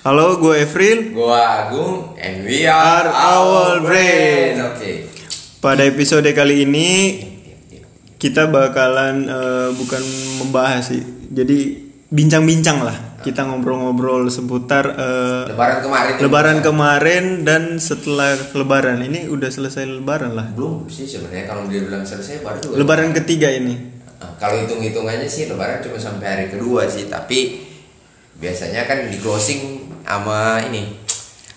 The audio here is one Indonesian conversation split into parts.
Halo, gue Evril. Gua Agung and we Are our brain. Oke. Pada episode kali ini kita bakalan eh, bukan membahas sih, jadi bincang-bincang lah. Kita ngobrol-ngobrol seputar eh, Lebaran kemarin. Lebaran kemarin dan setelah Lebaran ini udah selesai Lebaran lah. belum sih sebenarnya kalau dia bilang selesai baru juga. Lebaran ketiga ini. Nah, kalau hitung-hitungannya sih Lebaran cuma sampai hari kedua sih, tapi biasanya kan di closing sama ini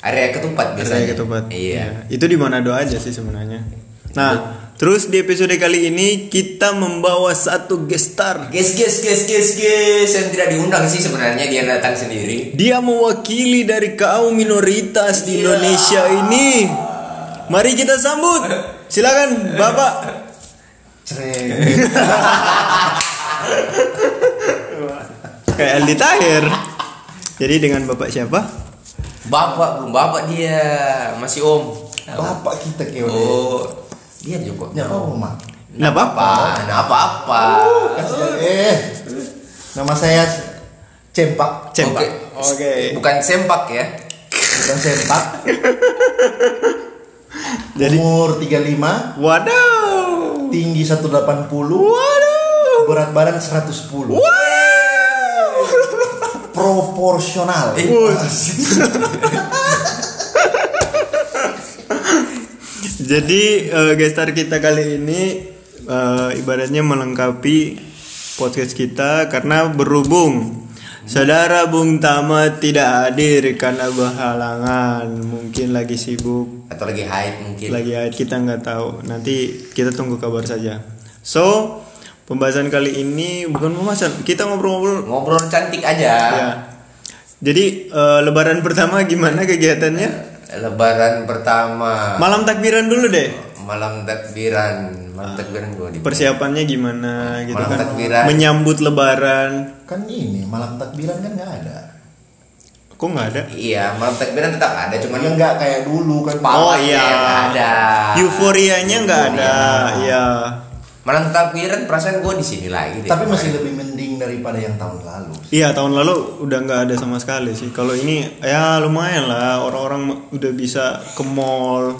area ketupat biasanya. Raya Ketupat. Iya. Ya, Itu di Manado aja sih sebenarnya. Nah, terus di episode kali ini kita membawa satu guest star. Guys, guys, guys, guys, guys yang tidak diundang sih sebenarnya dia datang sendiri. Dia mewakili dari kaum minoritas di Iya. Indonesia ini. Mari kita sambut. Silakan, Bapak. Kayak Aldi Tahir. Jadi dengan Bapak siapa? Bapak belum bapak dia masih om. Bapak kita kayak Oh, dia juga. Ya apa rumah? Nah, Bapak. Nah, apa-apa. Eh. Nama saya Cempak. Cempak. Oke. Oke. Bukan sempak ya. Bukan Cempak. Jadi Umur 35, waduh. tinggi 180, Waduh. berat badan 110. Proporsional. Eh, Jadi eh, guest star kita kali ini eh, ibaratnya melengkapi podcast kita karena berhubung saudara Bung Tama tidak hadir karena berhalangan, mungkin lagi sibuk, Atau lagi hype mungkin. lagi haid kita nggak tahu. Nanti kita tunggu kabar saja. So pembahasan kali ini bukan pembahasan, kita ngobrol-ngobrol. Ngobrol cantik aja. Ya. Jadi eh, Lebaran pertama gimana kegiatannya? Lebaran pertama. Malam takbiran dulu deh. Malam takbiran. Malam takbiran gua di persiapannya gimana gitu Malam kan takbiran. menyambut lebaran Kan ini malam takbiran kan nggak ada. kok nggak ada Iya, malam takbiran tetap ada, cuman Ya nggak kayak dulu kan. Oh, iya. ada. euforianya nggak ada ya Malam takbiran perasaan gua di sini lagi deh. Tapi masih lebih mending daripada yang tahun lalu. iya tahun lalu udah nggak ada sama sekali sih kalau ini ya lumayan lah orang-orang udah bisa ke mall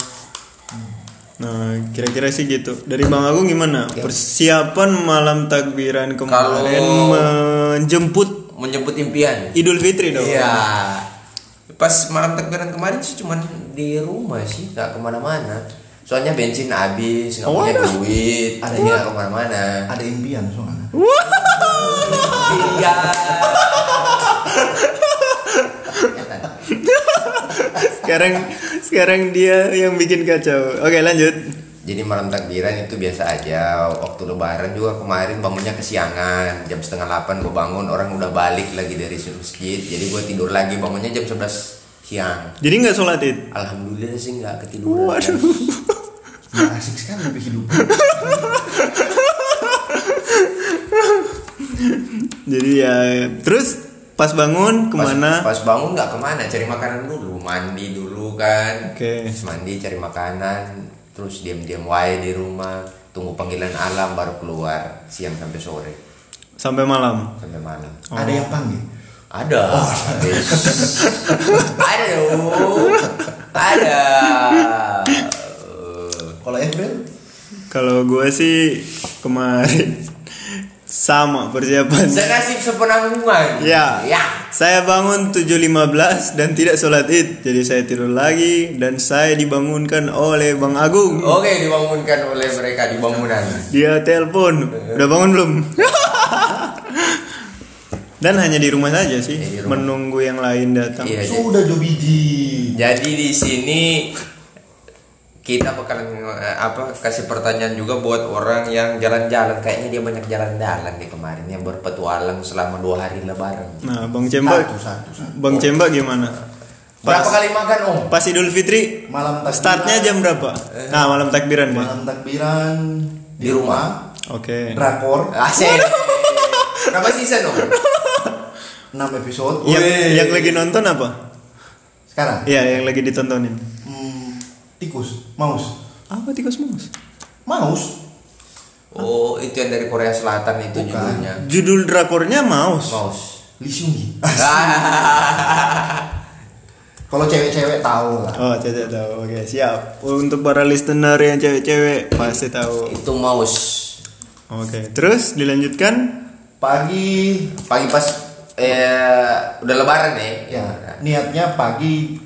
nah kira-kira sih gitu dari bang Agung gimana persiapan malam takbiran kemarin menjemput menjemput impian. Idul Fitri dong Iya. Pas malam takbiran kemarin sih cuman di rumah sih, nggak ke mana-mana. Soalnya bensin habis, nggak Oh, punya waduh. duit, Ada jadi ya? nggak ke mana-mana. Ada impian soalnya. Iya. sekarang sekarang dia yang bikin kacau oke lanjut Jadi malam takbiran itu biasa aja. Waktu lebaran juga kemarin bangunnya kesiangan, jam setengah 8 gue bangun, orang udah balik lagi dari masjid. Jadi gue tidur lagi, bangunnya jam 11 siang. jadi nggak sholat id Alhamdulillah sih nggak ketiduran. Waduh. Ya, asik sekali lebih hidup. Jadi ya terus pas bangun ke mana? Pas, pas bangun nggak ke mana, cari makanan dulu, mandi dulu kan. Oke. Terus mandi cari makanan, terus diam-diam wae di rumah, tunggu panggilan alam baru keluar siang sampai sore Sampai malam. sampai malam. Ada yang panggil. Ada. ada dong. Ada. Kalau April, Kalau gue sih kemarin sama persiapan. Senasib sepenanggungan. Ya. Ya. Saya bangun 7.15 dan tidak sholat id. Jadi saya tidur lagi dan saya dibangunkan oleh Bang Agung. Oke, dibangunkan oleh mereka di bangunan. Dia telepon. Udah bangun belum? dan hanya di rumah saja sih, Ya, rumah. menunggu yang lain datang. Iya, sudah Jobiji. Jadi di sini kita bakalan eh, apa kasih pertanyaan juga buat orang yang jalan-jalan kayaknya dia banyak jalan-jalan nih kemarin yang berpetualang selama dua hari lebaran. Nah, Bang Cemba, Satu, satu, satu. Bang Cemba gimana? Berapa kali makan om? Pas Idul Fitri Malam takbiran. startnya jam berapa? Nah, malam takbiran ya. Malam takbiran Di rumah. Oke. Drakor Asik. Berapa season om? 6 episode. Yang yang lagi nonton apa? Sekarang Iya, yang lagi ditontonin. Tikus, mouse. Apa tikus mus? Mouse. Oh itu yang dari Korea Selatan itu Bukan. judulnya. Judul drakornya Mouse. Mouse. Lee Seung Gi. tahu lah. Oh, cewek tahu. Oke, siap. Untuk para listener yang cewek-cewek pasti tahu. Itu mouse. Oke, terus dilanjutkan. Pagi Pagi pas eh udah lebaran nih. ya niatnya pagi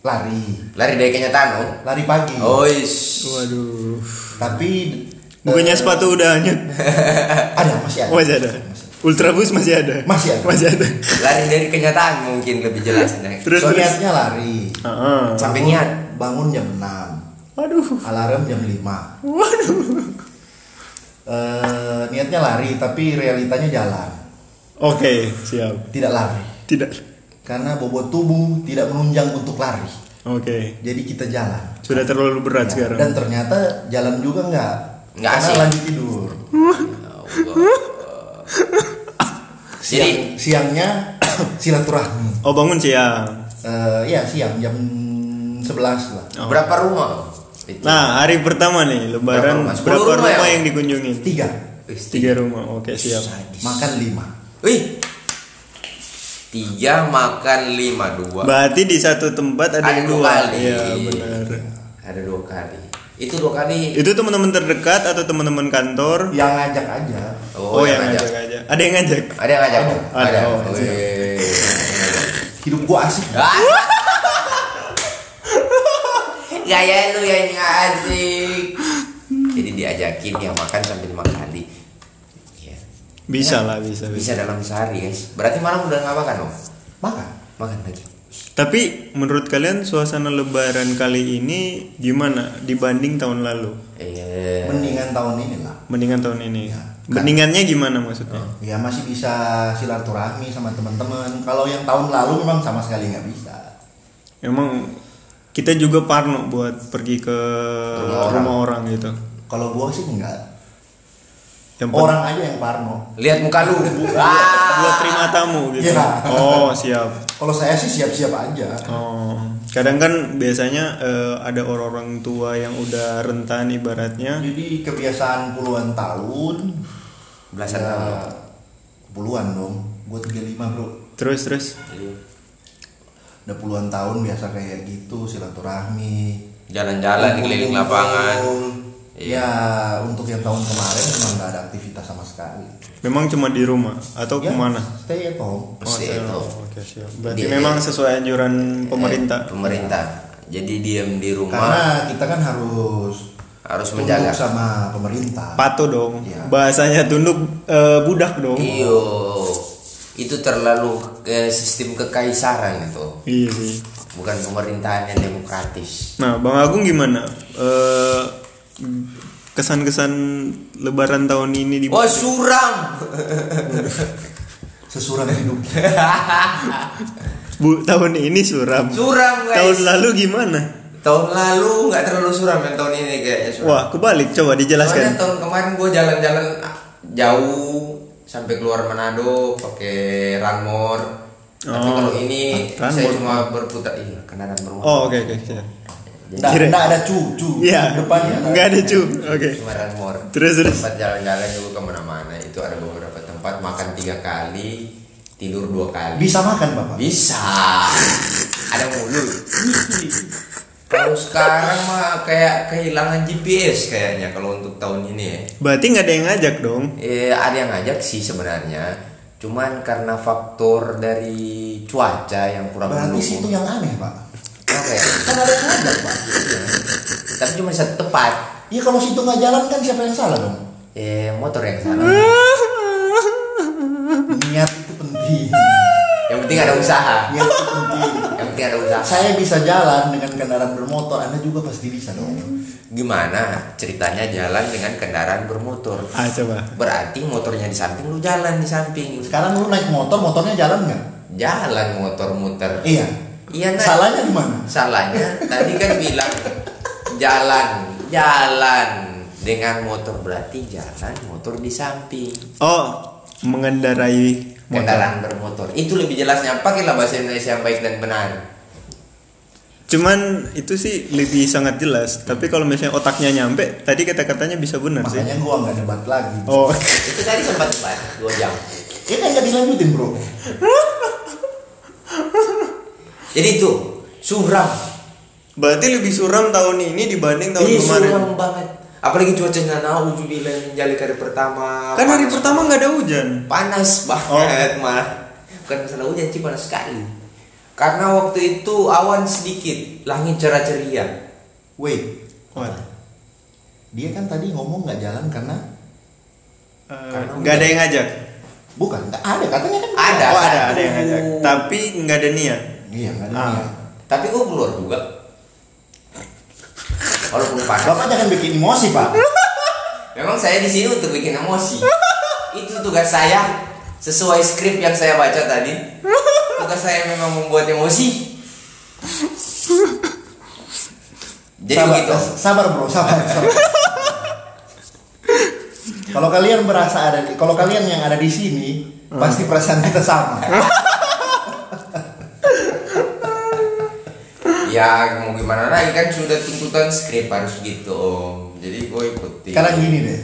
lari. Lari dari kenyataan, Om. Lari pagi. Oh, is. Waduh. Tapi Bukannya eh, sepatu udah hanyut? ada masih ada. Masih ada. Ultrabus masih ada. Masih ada. Masih ada. Lari dari kenyataan mungkin lebih jelasnya. Terus So, terus. niatnya lari. Heeh. Sampai Bangun- niat. Bangun jam 6. Waduh. Alarm jam 5. Waduh. Eh, niatnya lari tapi realitanya jalan. Oke, siap. Tidak lari. Tidak. Karena bobot tubuh tidak menunjang untuk lari. Oke. Jadi kita jalan. Sudah terlalu berat Ya, sekarang. Dan ternyata jalan juga enggak. Nggak Karena asik. lanjut tidur. Jadi Siang, siangnya silaturahmi. Oh, bangun siang. Eh, ya siang jam 11 lah. Oh. berapa rumah? Itu. Nah, hari pertama nih lebaran Berapa rumah? berapa, rumah rumah, ya? yang dikunjungin? Tiga. Tiga rumah. Oke, siap. Makan lima. Wih. Tiga makan lima dua. Berarti di satu tempat ada, Ada yang dua dua. kali. Iya, benar. Ada dua kali. Itu dua kali. Itu teman-teman terdekat atau teman-teman kantor? Yang ngajak aja. Oh, yang ngajak aja. Ada yang ngajak. Ada yang ngajak? Ada. Ada. Oh, Wih. Hidup gua asik. Ah. Gaya lu yang nggak asik. Jadi diajakin ya makan kali. Ya. Bisa lah, bisa, bisa. Bisa dalam sehari guys. Berarti malam udah nggak makan dong? Makan. Makan lagi. Tapi menurut kalian suasana lebaran kali ini gimana dibanding tahun lalu? Eh. Mendingan tahun ini lah. Mendingan tahun ini. Ya. Mendingannya gimana maksudnya? Ya masih bisa silaturahmi sama teman-teman. Kalau yang tahun lalu memang sama sekali nggak bisa. Emang kita juga parno buat pergi ke Rumah rumah orang. orang, gitu. Kalau gua sih enggak. Yang Orang aja yang parno. Lihat muka lu. Ah. buat terima tamu gitu. Iya. Oh, siap. Kalau saya sih siap-siap aja. Oh, kadang kan biasanya eh, ada orang-orang tua yang udah rentan ibaratnya. Jadi kebiasaan puluhan tahun. Belasan ya, tahun. Puluhan dong. Gua 35 bro. Terus terus. Udah puluhan tahun biasa kayak gitu silaturahmi. Jalan-jalan di keliling lapangan. Iya. Ya untuk yang tahun kemarin memang nggak ada aktivitas sama sekali. Memang cuma di rumah atau Ya, ke mana? Stay at home. Oh, Stay at home. Oke, siap. Berarti Dia- memang sesuai anjuran pemerintah. Eh, pemerintah. Jadi diam di rumah Karena kita kan harus harus tunduk menjaga. sama pemerintah. Patuh dong. Iya. Bahasanya tunduk eh, budak dong. Iyo. Itu terlalu ke sistem kekaisaran itu. Iya sih. Bukan pemerintahan yang demokratis. Nah, Bang Agung gimana? Eh, kesan-kesan Lebaran tahun ini di Oh suram. Sesuram hidup. Bu, tahun ini suram. Suram guys. Tahun lalu gimana? Tahun lalu nggak terlalu suram yang tahun ini kayaknya suram. Wah, kebalik. Coba Soalnya dijelaskan. tahun kemarin gue jalan-jalan jauh sampai keluar Manado pakai Ranmor. Tapi Oh, kalau ini Ranmor. saya cuma berputar iya kendaraan bermotor. Oh, oke oke. siap. Nggak, Kira- nggak ada cu-cu. Iya. Depannya Nggak ada cu. Oke. Ranmor. Terus terus. Tempat jalan-jalan juga ke mana-mana itu ada beberapa tempat makan tiga kali, tidur dua kali. Bisa makan bapak. Bisa. Ada mulu. Kalau sekarang mah kayak kehilangan GPS kayaknya kalau untuk tahun ini ya. Berarti nggak ada yang ngajak dong. Eh, ada yang ngajak sih sebenarnya. Cuman karena faktor dari cuaca yang kurang Berarti mendukung. situ yang aneh pak. Apa ya? Kan ada yang ngajak pak. Tapi cuma di satu tempat. Iya kalau situ nggak jalan kan siapa yang salah dong? Eh, motor yang salah. Niat itu penting. Yang penting ada usaha. Niat itu penting. Yang penting ada usaha. Saya bisa jalan dengan kendaraan bermotor, Anda juga pasti bisa dong. Gimana ceritanya jalan dengan kendaraan bermotor? Ah, coba. Berarti motornya di samping lu jalan di samping. Sekarang lu naik motor, motornya jalan nggak? Jalan motor muter. Iya. Iya nah. Salahnya di mana? Salahnya tadi kan bilang jalan, jalan dengan motor berarti jalan motor di samping. Oh, mengendarai motor. Kendaraan bermotor. Itu lebih jelasnya. Pakailah bahasa Indonesia yang baik dan benar. Cuman itu sih lebih sangat jelas. Tapi kalau misalnya otaknya nyampe, tadi kata-katanya bisa benar sih. Makanya gua nggak debat lagi. Oh, Itu tadi sempat debat dua jam. Kan nggak dilanjutin bro. Jadi itu suram. Berarti lebih suram tahun ini dibanding tahun Ih, kemarin. suram banget. Apalagi cuacanya nauzubillah menjalik hari pertama. Kan hari Panas pertama nggak ada hujan. panas banget malah bukan masalah hujan sih panas sekali karena waktu itu awan sedikit langit cerah ceria Wait, What? dia kan tadi ngomong nggak jalan karena Eh, nggak ada yang ngajak. bukan nggak ada katanya kan Ada. Oh ada, ada yang ngajak. Tapi nggak ada niat. Iya ada Ah. tapi gue keluar juga. Walaupun panas bapak jangan bikin emosi pak. Memang saya di sini untuk bikin emosi. Itu tugas saya. Sesuai skrip yang saya baca tadi. Tugas saya memang membuat emosi. Jadi sabar, begitu. sabar bro sabar, sabar. kalau kalian berasa ada kalau kalian yang ada di sini pasti perasaan kita sama ya mau gimana? Lagi kan sudah tuntutan skrip harus gitu om. Jadi gue ikuti sekarang gini deh.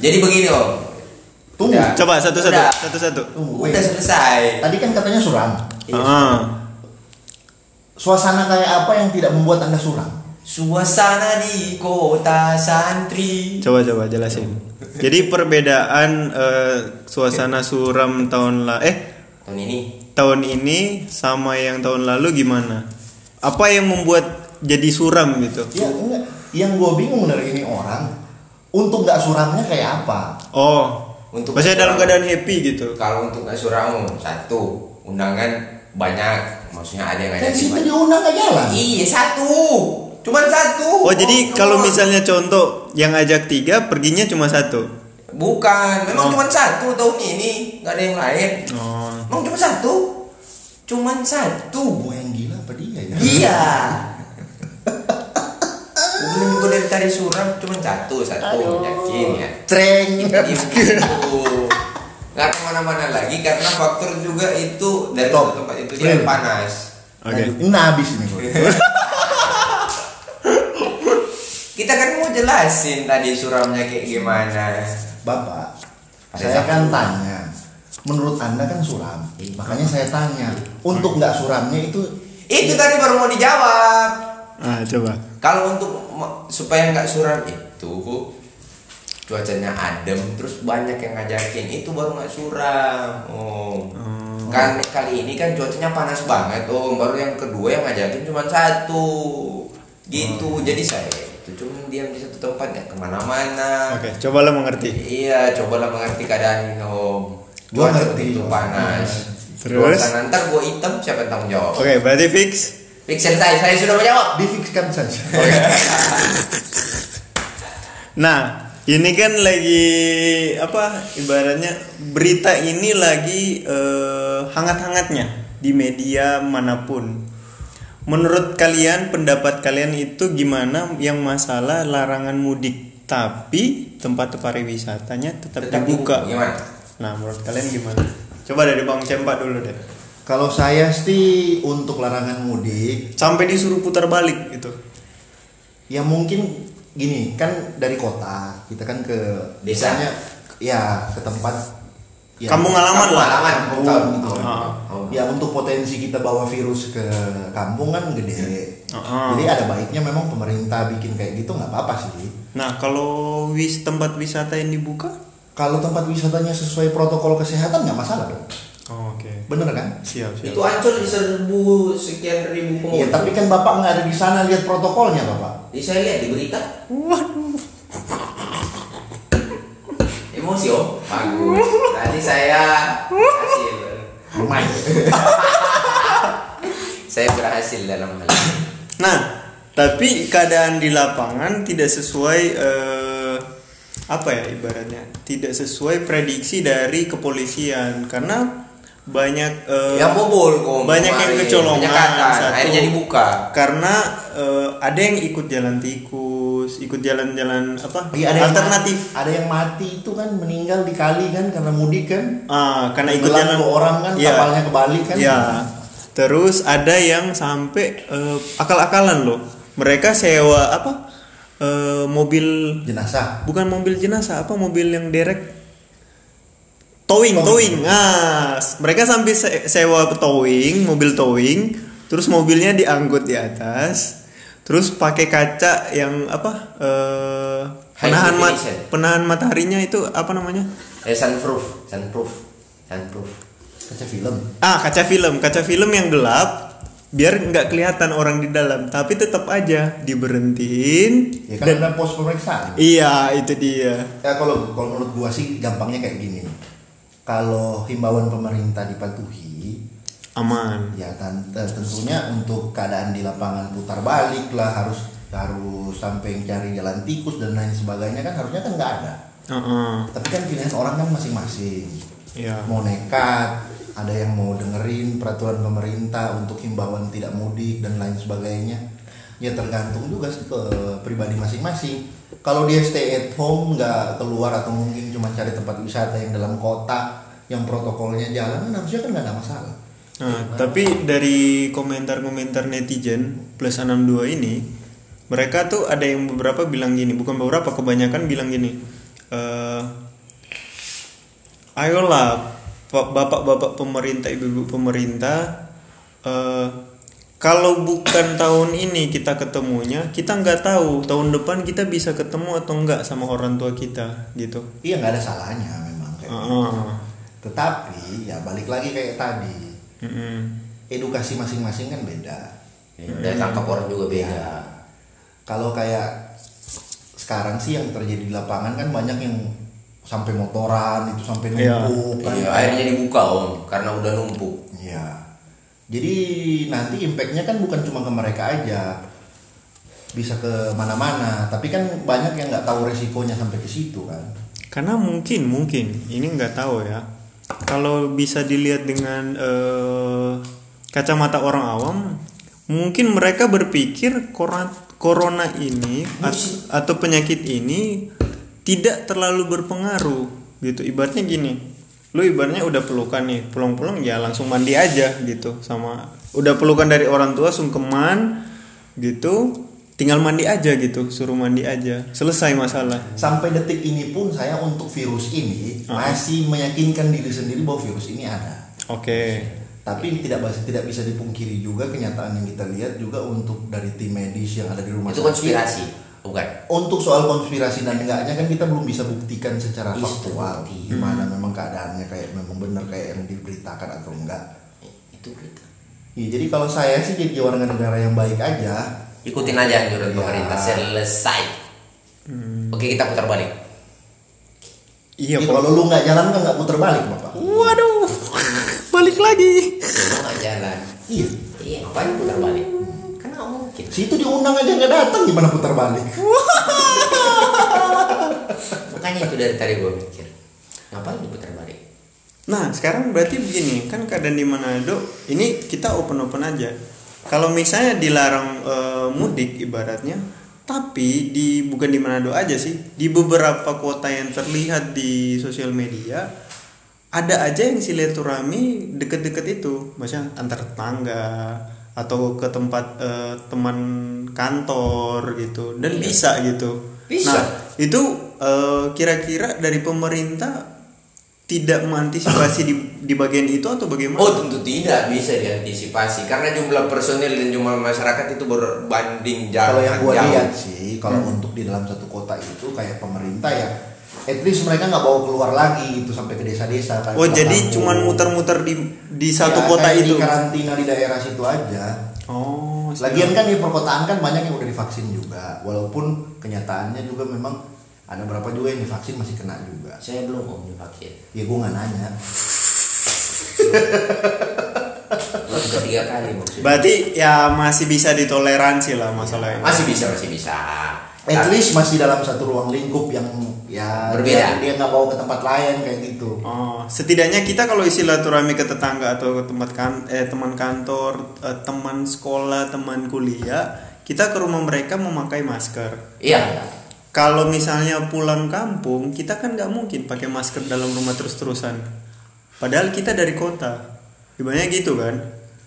Jadi begini om. Tunggu. Udah. Coba satu-satu, Udah. satu-satu. tunggu udah selesai. Tadi kan katanya suram. Ah. suasana kayak apa yang tidak membuat anda suram? Suasana di kota santri. Coba coba jelasin. Jadi perbedaan eh, suasana suram tahun la eh? Tahun ini. Tahun ini sama yang tahun lalu gimana? Apa yang membuat jadi suram gitu? ya enggak yang gue bingung dari ini orang untuk nggak suramnya kayak apa Oh, Untuk maksudnya dalam suram. keadaan happy gitu. kalau untuk nggak suramu satu undangan banyak maksudnya ada yang ngajak kita banyak. diundang nggak jalan iya satu cuman satu Oh, jadi Om. kalau misalnya contoh yang ajak tiga, perginya cuma satu. bukan memang Oh. cuman satu tahun ini nggak ada yang lain Oh. memang cuma satu cuman satu gue yang Iya. Belum juga dari tadi suram cuma satu satu yakin ya. Treng. Itu. Gak ke mana-mana lagi karena faktor juga itu dari satu tempat itu dia panas. Oke. Lanjut. Ini habis ini gue. Kita kan mau jelasin tadi suramnya kayak gimana. Bapak, Ada saya kan tanya. Menurut anda kan suram, Iya. makanya saya tanya. Untuk nggak suramnya itu Itu tadi baru mau dijawab. Ah, coba. Kalau untuk supaya nggak suram itu cuacanya adem terus banyak yang ngajakin itu baru nggak suram oh Hmm. kan kali ini kan cuacanya panas banget oh baru yang kedua yang ngajakin cuma satu gitu jadi saya itu cuma diam di satu tempat nggak ke mana-mana Oke, cobalah mengerti. iya cobalah mengerti keadaan ini om Gua cuaca ngerti. begitu panas Terus? Suasana ntar gua hitam siapa yang tanggung jawab Oke, berarti fix. Fix selesai saya sudah menjawab difikskan saja. Nah, ini kan lagi apa ibaratnya berita ini lagi eh, hangat-hangatnya di media mana pun. Menurut kalian pendapat kalian itu gimana yang masalah larangan mudik tapi tempat pariwisatanya tetap, Tetap dibuka? dibuka, gimana? Nah, menurut kalian gimana? Coba dari Bang Cempak dulu deh. Kalau saya sih untuk larangan mudik, Sampai disuruh putar balik gitu. ya mungkin gini kan dari kota kita kan ke Desa. misalnya, ya ke tempat ya, Kampung halaman Kampung lah. halaman. kampung gitu. Ah. Ya untuk potensi kita bawa virus ke kampung kan gede. Ah. Jadi ada baiknya memang pemerintah bikin kayak gitu nggak apa-apa sih. Nah, kalau wis tempat wisata yang dibuka? Kalau tempat wisatanya sesuai protokol kesehatan nggak masalah dong. Oh, Oke. Bener kan? Siap, siap. Itu ancol diserbu sekian ribu Iya, pengunjung. tapi kan bapak nggak ada di sana lihat protokolnya bapak. Jadi saya lihat di berita. Emosi om. Bagus. Tadi saya hasil. Lumayan. Saya berhasil dalam hal ini. Nah, tapi keadaan di lapangan tidak sesuai eh, apa ya ibaratnya? Tidak sesuai prediksi dari kepolisian karena banyak eh, Yang bobol kok. banyak yang kecolongan, satu. Akhirnya jadi buka. karena eh, ada yang ikut jalan tikus, ikut jalan-jalan apa? Iya, ada yang alternatif. mati, ada yang mati itu kan meninggal di kali kan karena mudik kan. Ah, karena ikut jalan orang kan Iya. kapalnya kebalik kan. Ya. Terus ada yang sampai eh, akal-akalan loh. Mereka sewa apa? Eh, mobil Jenazah. bukan mobil jenazah, apa mobil yang derek towing, Towing. towing. Ah, mereka sampai se- sewa towing, mobil towing, terus mobilnya diangkut di atas. terus pakai kaca yang apa eh, High penahan mat penahan mataharinya itu apa namanya Eh sunproof, sunproof, sunproof. kaca film ah kaca film kaca film yang gelap biar nggak kelihatan orang di dalam tapi tetap aja diberhentiin ya kan ada pos pemeriksaan. Iya itu dia. Ya kalau kalau menurut gua sih gampangnya kayak gini. Kalau himbauan pemerintah dipatuhi aman. ya tan- eh, tentunya untuk keadaan di lapangan putar balik lah harus harus sampai cari jalan tikus dan lain sebagainya kan harusnya kan nggak ada. Heeh. tapi kan pilihan orang kan masing-masing. Iya. mau nekat ada yang mau dengerin peraturan pemerintah untuk himbauan tidak mudik dan lain sebagainya ya tergantung juga sih ke pribadi masing-masing kalau dia stay at home nggak keluar atau mungkin cuma cari tempat wisata yang dalam kota yang protokolnya jalan kan harusnya kan nggak ada masalah Nah, tapi dari komentar-komentar netizen plus 62 ini, mereka tuh ada yang beberapa bilang gini, bukan beberapa, kebanyakan bilang gini. eh ayolah bapak-bapak pemerintah, ibu-ibu pemerintah, eh kalau bukan tahun ini kita ketemunya, kita nggak tahu tahun depan kita bisa ketemu atau enggak sama orang tua kita, gitu. iya nggak ada salahnya memang kayak. Ah, tetapi ya balik lagi kayak tadi mm-mm. edukasi masing-masing kan beda Ya, Daya tangkap orang juga beda. Ya. Kalau kayak sekarang sih yang terjadi di lapangan kan banyak yang sampai motoran itu sampai Iya. numpuk kan. Iya, akhirnya dibuka om, karena udah numpuk. Iya. Jadi nanti impactnya kan bukan cuma ke mereka aja, bisa ke mana-mana. Tapi kan banyak yang nggak tahu resikonya sampai ke situ kan. Karena mungkin mungkin ini nggak tahu ya. Kalau bisa dilihat dengan eh, kacamata orang awam, mungkin mereka berpikir corona, corona ini at- atau penyakit ini tidak terlalu berpengaruh gitu. Ibaratnya gini, lu ibaratnya udah pelukan nih, pulang-pulang ya langsung mandi aja gitu sama udah pelukan dari orang tua sungkeman gitu, tinggal mandi aja gitu, suruh mandi aja, selesai masalah. Sampai detik ini pun saya untuk virus ini Ah. masih meyakinkan diri sendiri bahwa virus ini ada. Oke. Tapi tidak bisa tidak bisa dipungkiri juga kenyataan yang kita lihat juga untuk dari tim medis yang ada di rumah Itu sakit. konspirasi, bukan? Untuk soal konspirasi dan enggaknya kan kita belum bisa buktikan secara Iya, faktual terbukti. gimana memang keadaannya kayak memang benar kayak yang diberitakan atau enggak. Itu berita. Ya, jadi kalau saya sih jadi warga negara yang baik aja. Ikutin aja anjuran Ya. pemerintah selesai. Oke kita putar balik. Iya, Jadi Pak. kalau lu nggak jalan kan nggak putar balik bapak. Waduh, balik lagi. Lu nggak jalan. Iya. Iya, ngapain putar balik? Situ diundang aja nggak datang gimana putar balik? Makanya itu dari tadi gue mikir. Ngapain diputar balik? Nah, sekarang berarti begini, kan keadaan di Manado ini kita open-open aja. Kalau misalnya dilarang eh, mudik ibaratnya, tapi di bukan di Manado aja sih, di beberapa kota yang terlihat di sosial media ada aja yang silaturahmi deket-deket itu, maksudnya antar tetangga atau ke tempat eh, teman kantor gitu dan Iya. bisa gitu. Bisa. Nah, itu eh, kira-kira dari pemerintah tidak mengantisipasi di, di bagian itu atau bagaimana? Oh tentu tidak bisa diantisipasi karena jumlah personil dan jumlah masyarakat itu berbanding jauh. Kalau yang gua jauh. lihat sih, kalau untuk di dalam satu kota itu kayak pemerintah ya, at least mereka nggak bawa keluar lagi gitu sampai ke desa-desa. kayak Oh jadi kampung. cuman muter-muter di di satu Ya, kota kayak itu. Di karantina di daerah situ aja. Oh. Lagian kan di perkotaan kan banyak yang udah divaksin juga, walaupun kenyataannya juga memang ada berapa juga yang divaksin masih kena juga. Saya belum om divaksin. Ya gue nggak nanya. Lo sudah tiga kali maksudnya. Berarti ya masih bisa ditoleransi lah masalahnya. Masih bisa masih bisa. At least masih dalam satu ruang lingkup yang ya Berbeda. Dia, dia nggak bawa ke tempat lain kayak gitu. Oh, setidaknya kita kalau silaturahmi ke tetangga atau ke tempat kan eh teman kantor, eh, teman sekolah, teman kuliah, kita ke rumah mereka memakai masker. Iya. Kalau misalnya pulang kampung, kita kan nggak mungkin pakai masker dalam rumah terus-terusan. Padahal kita dari kota. Ibaratnya gitu kan?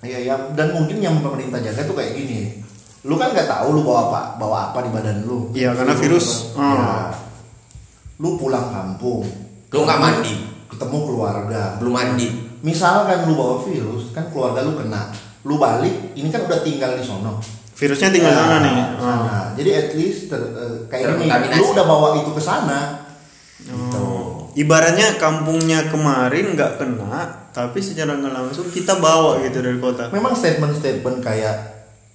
Iya, ya, dan mungkin yang pemerintah jaga tuh kayak gini. Lu kan nggak tahu lu bawa apa, bawa apa di badan lu. Iya, karena virus. Ya. Lu pulang kampung, Lu nggak mandi, ketemu keluarga. belum mandi. Misalkan lu bawa virus, kan keluarga lu kena. Lu balik, ini kan udah tinggal di sono. virusnya tinggal Ya, sana nih. sana. Oh. Jadi at least ter- eh, kayak Terkontaminasi. lu udah bawa itu ke sana. Gitu. Oh. Ibaratnya kampungnya kemarin nggak kena, tapi secara nggak langsung kita bawa gitu dari kota. Memang statement-statement kayak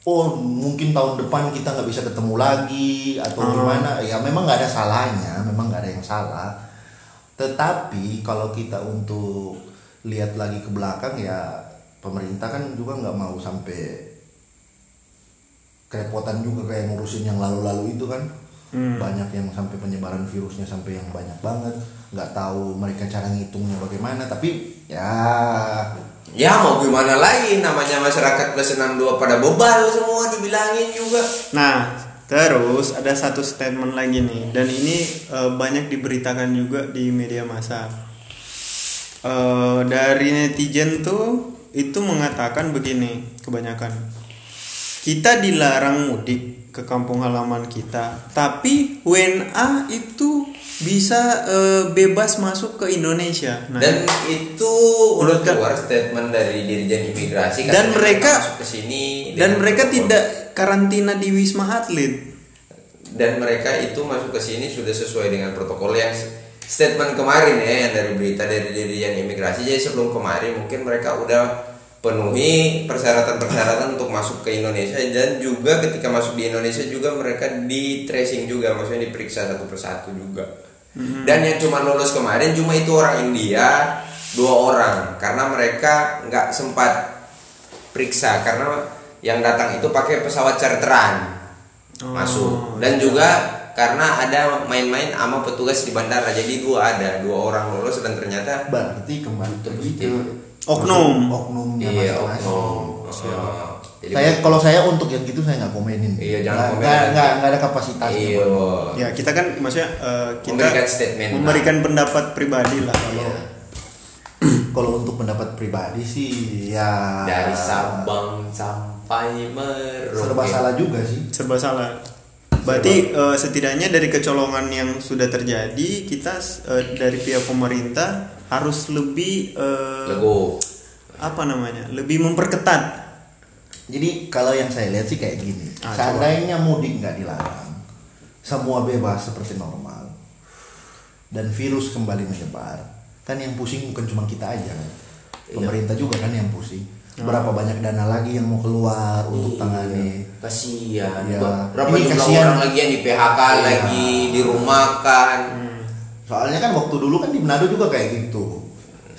oh mungkin tahun depan kita nggak bisa ketemu lagi atau Hmm. gimana. Ya memang nggak ada salahnya memang nggak ada yang salah. Tetapi kalau kita untuk lihat lagi ke belakang ya pemerintah kan juga nggak mau sampai kerepotan juga kayak ngurusin yang lalu-lalu itu kan. Hmm. banyak yang sampai penyebaran virusnya sampai yang banyak banget. Nggak tahu mereka cara ngitungnya bagaimana. Tapi ya Ya mau gimana lagi namanya masyarakat plus 62 pada bebal semua dibilangin juga. Nah, terus ada satu statement lagi nih, dan ini eh, banyak diberitakan juga di media massa. Eh, dari netizen tuh itu mengatakan begini, kebanyakan kita dilarang mudik ke kampung halaman kita, tapi WNA itu bisa eh, bebas masuk ke Indonesia. Nah, Dan itu Menurut- keluar statement dari Dirjen Imigrasi Dan mereka- masuk ke sini dan mereka protokol. tidak karantina di Wisma Atlet. dan mereka itu masuk ke sini sudah sesuai dengan protokol yang statement kemarin ya yang dari berita dari Dirjen Imigrasi jadi sebelum kemarin mungkin mereka udah penuhi persyaratan-persyaratan untuk masuk ke Indonesia dan juga ketika masuk di Indonesia juga mereka di tracing juga maksudnya diperiksa satu persatu juga dan yang cuma lolos kemarin cuma itu orang India dua orang. Karena mereka nggak sempat periksa karena yang datang itu pakai pesawat charteran Oh, masuk. Dan juga karena ada main-main sama petugas di bandara. Jadi dua ada dua orang lolos dan ternyata berarti kembali ke Oknum. oknumnya iya oh, oh. Jadi saya kalau saya untuk yang gitu saya nggak komenin Iya, jangan Nggak- komen. nggak nggak nggak ada kapasitasnya iya buat- Ya kita kan maksudnya eh, kita Memberikan statement lah. memberikan pendapat pribadi lah kalau Iya. kalau untuk pendapat pribadi sih ya dari Sabang sampai Merauke serba salah juga sih serba salah. Berarti eh, setidaknya dari kecolongan yang sudah terjadi kita eh, dari pihak pemerintah harus lebih eh, Lego apa namanya lebih memperketat. Jadi kalau yang saya lihat sih kayak gini Ah, seandainya mudik nggak dilarang semua bebas seperti normal dan virus kembali menyebar kan yang pusing bukan cuma kita aja kan Iya. pemerintah juga kan yang pusing Ah. berapa banyak dana lagi yang mau keluar untuk tangani kasihan Iya. berapa Ini jumlah kasihan. orang lagi yang di PHK Iya. lagi dirumahkan Soalnya kan waktu dulu kan di Manado juga kayak gitu.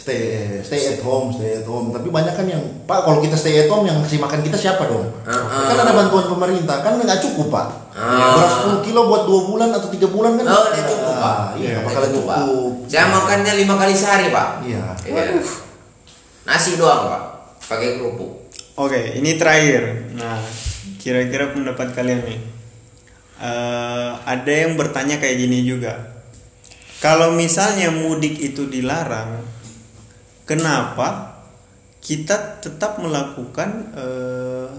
Stay stay at home, stay at home. Tapi banyak kan yang Pak kalau kita stay at home yang kasih makan kita siapa dong? Ah, Kan ada bantuan pemerintah, kan nggak cukup pak. Ah. Beras 10 kilo buat dua bulan atau tiga bulan kan? Oh, udah cukup, Pak. Iya, Udah bakalan cukup, Pak. cukup. Saya makannya lima kali sehari, Pak. Iya. Iya. Nasi doang, Pak. Pakai kerupuk. Oke, ini terakhir. Nah, kira-kira pendapat kalian nih. Eh, ada yang bertanya kayak gini juga. Kalau misalnya mudik itu dilarang, kenapa kita tetap melakukan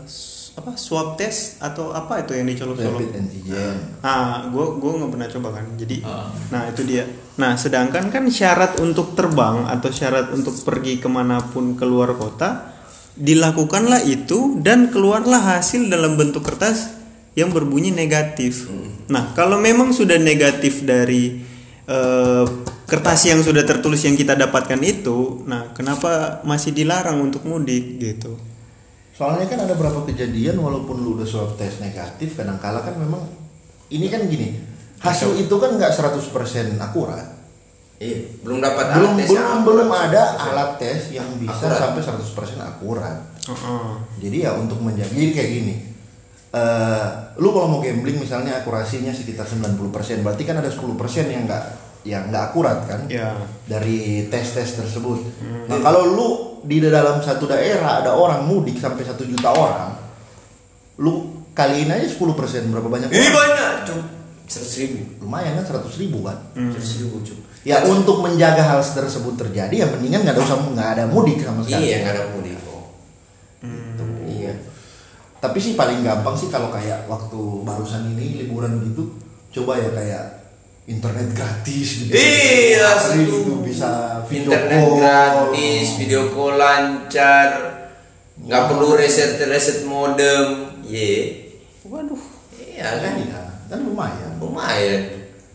s- apa swab test atau apa itu yang dicolok-colok? Rapid antigen. Ah, gue gue nggak pernah coba kan. Jadi, nah itu dia. Nah, sedangkan kan syarat untuk terbang atau syarat untuk pergi ke mana pun keluar kota dilakukanlah itu dan keluarlah hasil dalam bentuk kertas yang berbunyi negatif. Nah, kalau memang sudah negatif dari eh, kertas yang sudah tertulis yang kita dapatkan itu, nah kenapa masih dilarang untuk mudik gitu? Soalnya kan ada beberapa kejadian walaupun lu udah swab test negatif, kadang-kala kan memang ini kan gini. Hasil itu kan nggak 100% akurat. Iya, belum dapat belum alat tes belum yang belum ada alat tes yang bisa Akurat. sampai 100% akurat. Heeh. Jadi ya untuk menjaga jadi kayak gini. eh lu kalau mau gambling misalnya akurasinya sekitar 90%, berarti kan ada 10% yang enggak yang enggak akurat kan? Ya. Dari tes-tes tersebut. Nah, kalau lu di dalam satu daerah ada orang mudik sampai satu juta orang, lu kaliin aja 10% berapa banyak? Orang? banyak, Cuk. 100 ribu. Lumayan kan 100 ribu kan? 100 ribu, Cuk. Ya untuk menjaga hal tersebut terjadi ya mendingan nggak ada usah nggak ada mudik sama sekali. Iya, nggak ada mudik kok. Gitu, Iya. Tapi sih paling gampang sih kalau kayak waktu barusan ini liburan gitu, coba ya kayak internet gratis gitu. Iya, Hari setuju. gitu bisa video internet call. gratis, video call lancar, nggak perlu reset reset modem, ye. Waduh. iya kan Iya, kan lumayan. lumayan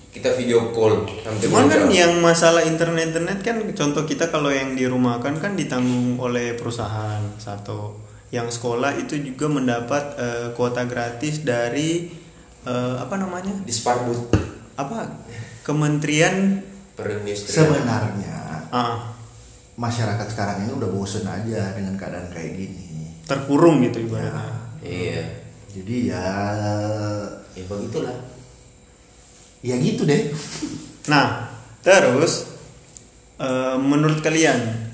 kita video call sampai Cuman kan yang masalah internet internet kan contoh kita kalau yang dirumahkan kan ditanggung oleh perusahaan satu. Yang sekolah itu juga mendapat eh, kuota gratis dari eh, apa namanya? disparbut Apa? Kementerian perindustrian Sebenarnya ah, masyarakat sekarang ini udah bosen aja dengan keadaan kayak gini. terkurung gitu ibaratnya. iya Jadi ya ya begitulah ya gitu deh. Nah, terus eh, menurut kalian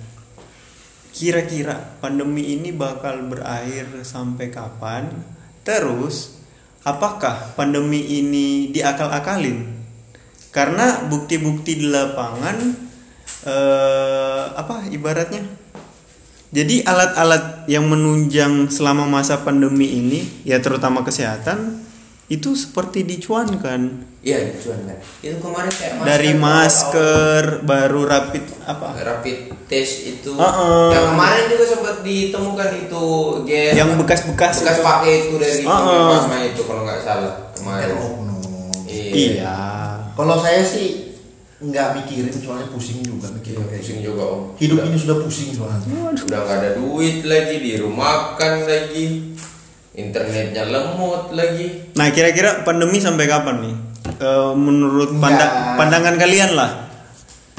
kira-kira pandemi ini bakal berakhir sampai kapan? Terus apakah pandemi ini diakal-akalin? Karena bukti-bukti di lapangan eh, apa ibaratnya? Jadi alat-alat yang menunjang selama masa pandemi ini ya terutama kesehatan itu seperti dicuankan. Iya cuan kan itu kemarin kayak dari masker baru rapid apa? Rapid test itu. Uh-uh. yang kemarin juga sempat ditemukan itu gel Yang bekas-bekas bekas itu. pakai itu dari Uh-uh. mama itu kalau nggak salah kemarin. Oknum. iya, iya. Kalau saya sih nggak mikirin soalnya pusing juga mikirin. Kayak pusing juga om. Hidup udah, ini sudah pusing soalnya. udah nggak ada duit lagi dirumahkan lagi internetnya lemot lagi. Nah kira-kira pandemi sampai kapan nih? Eh, menurut panda- pandangan kalian lah.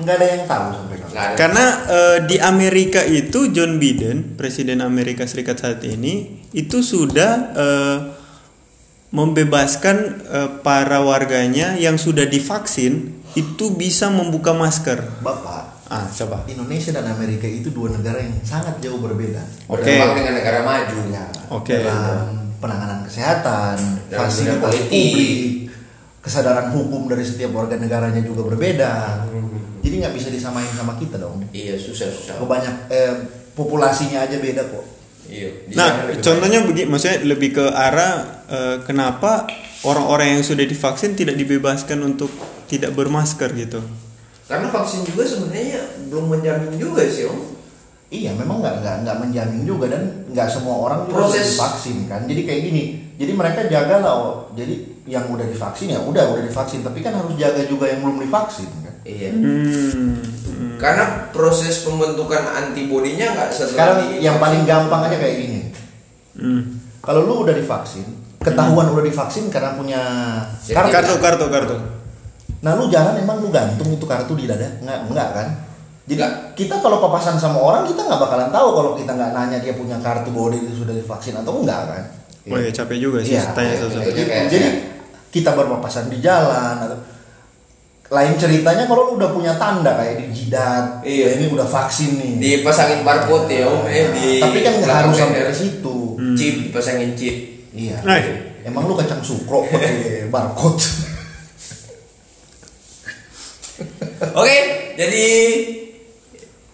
Nggak ada yang tahu sampai ada. Karena eh, di Amerika itu John Biden presiden Amerika Serikat saat ini itu sudah eh, membebaskan eh, para warganya yang sudah divaksin itu bisa membuka masker. Bapak, ah coba Indonesia dan Amerika itu dua negara yang sangat jauh berbeda. Oke. berdampak dengan negara maju Ya, Oke. dalam penanganan kesehatan, Dalam fasilitas publik, kesadaran hukum dari setiap warga negaranya juga berbeda. Jadi nggak bisa disamain sama kita dong. iya susah susah Kebanyak eh, populasinya aja beda kok. iya Nah, contohnya begini, maksudnya lebih ke arah eh, kenapa orang-orang yang sudah divaksin tidak dibebaskan untuk tidak bermasker gitu. Karena vaksin juga sebenarnya belum menjamin juga sih om. Iya, memang nggak nggak nggak menjamin juga dan nggak semua orang juga Proses- udah divaksin kan. Jadi kayak gini. Jadi mereka jaga lah. Oh, jadi yang udah divaksin ya udah udah divaksin. Tapi kan harus jaga juga yang belum divaksin kan. Iya. Hmm. hmm. Karena proses pembentukan antibodinya nggak setelah Sekarang divaksin. yang paling gampang aja kayak gini. Hmm. Kalau lu udah divaksin, ketahuan udah divaksin karena punya. Kartu, kartu, kartu. Nah lu jalan emang lu gantung itu kartu di dada? Nggak, enggak kan? Jadi Nggak. kita kalau papasan sama orang kita nggak bakalan tahu kalau kita nggak nanya dia punya kartu bahwa dia sudah divaksin atau enggak kan? Oh ya capek juga sih Iya, tanya iya, satu-satu. iya. Jadi, kayak jadi kita berpapasan di jalan atau lain ceritanya kalau lu udah punya tanda kayak di jidat, Iya. ini udah vaksin nih. dipasangin barcode ya om eh di Tapi kan nggak harus sampai ke situ. chip dipasangin chip Iya. Nah. Emang lu kacang sukro pakai barcode. oke jadi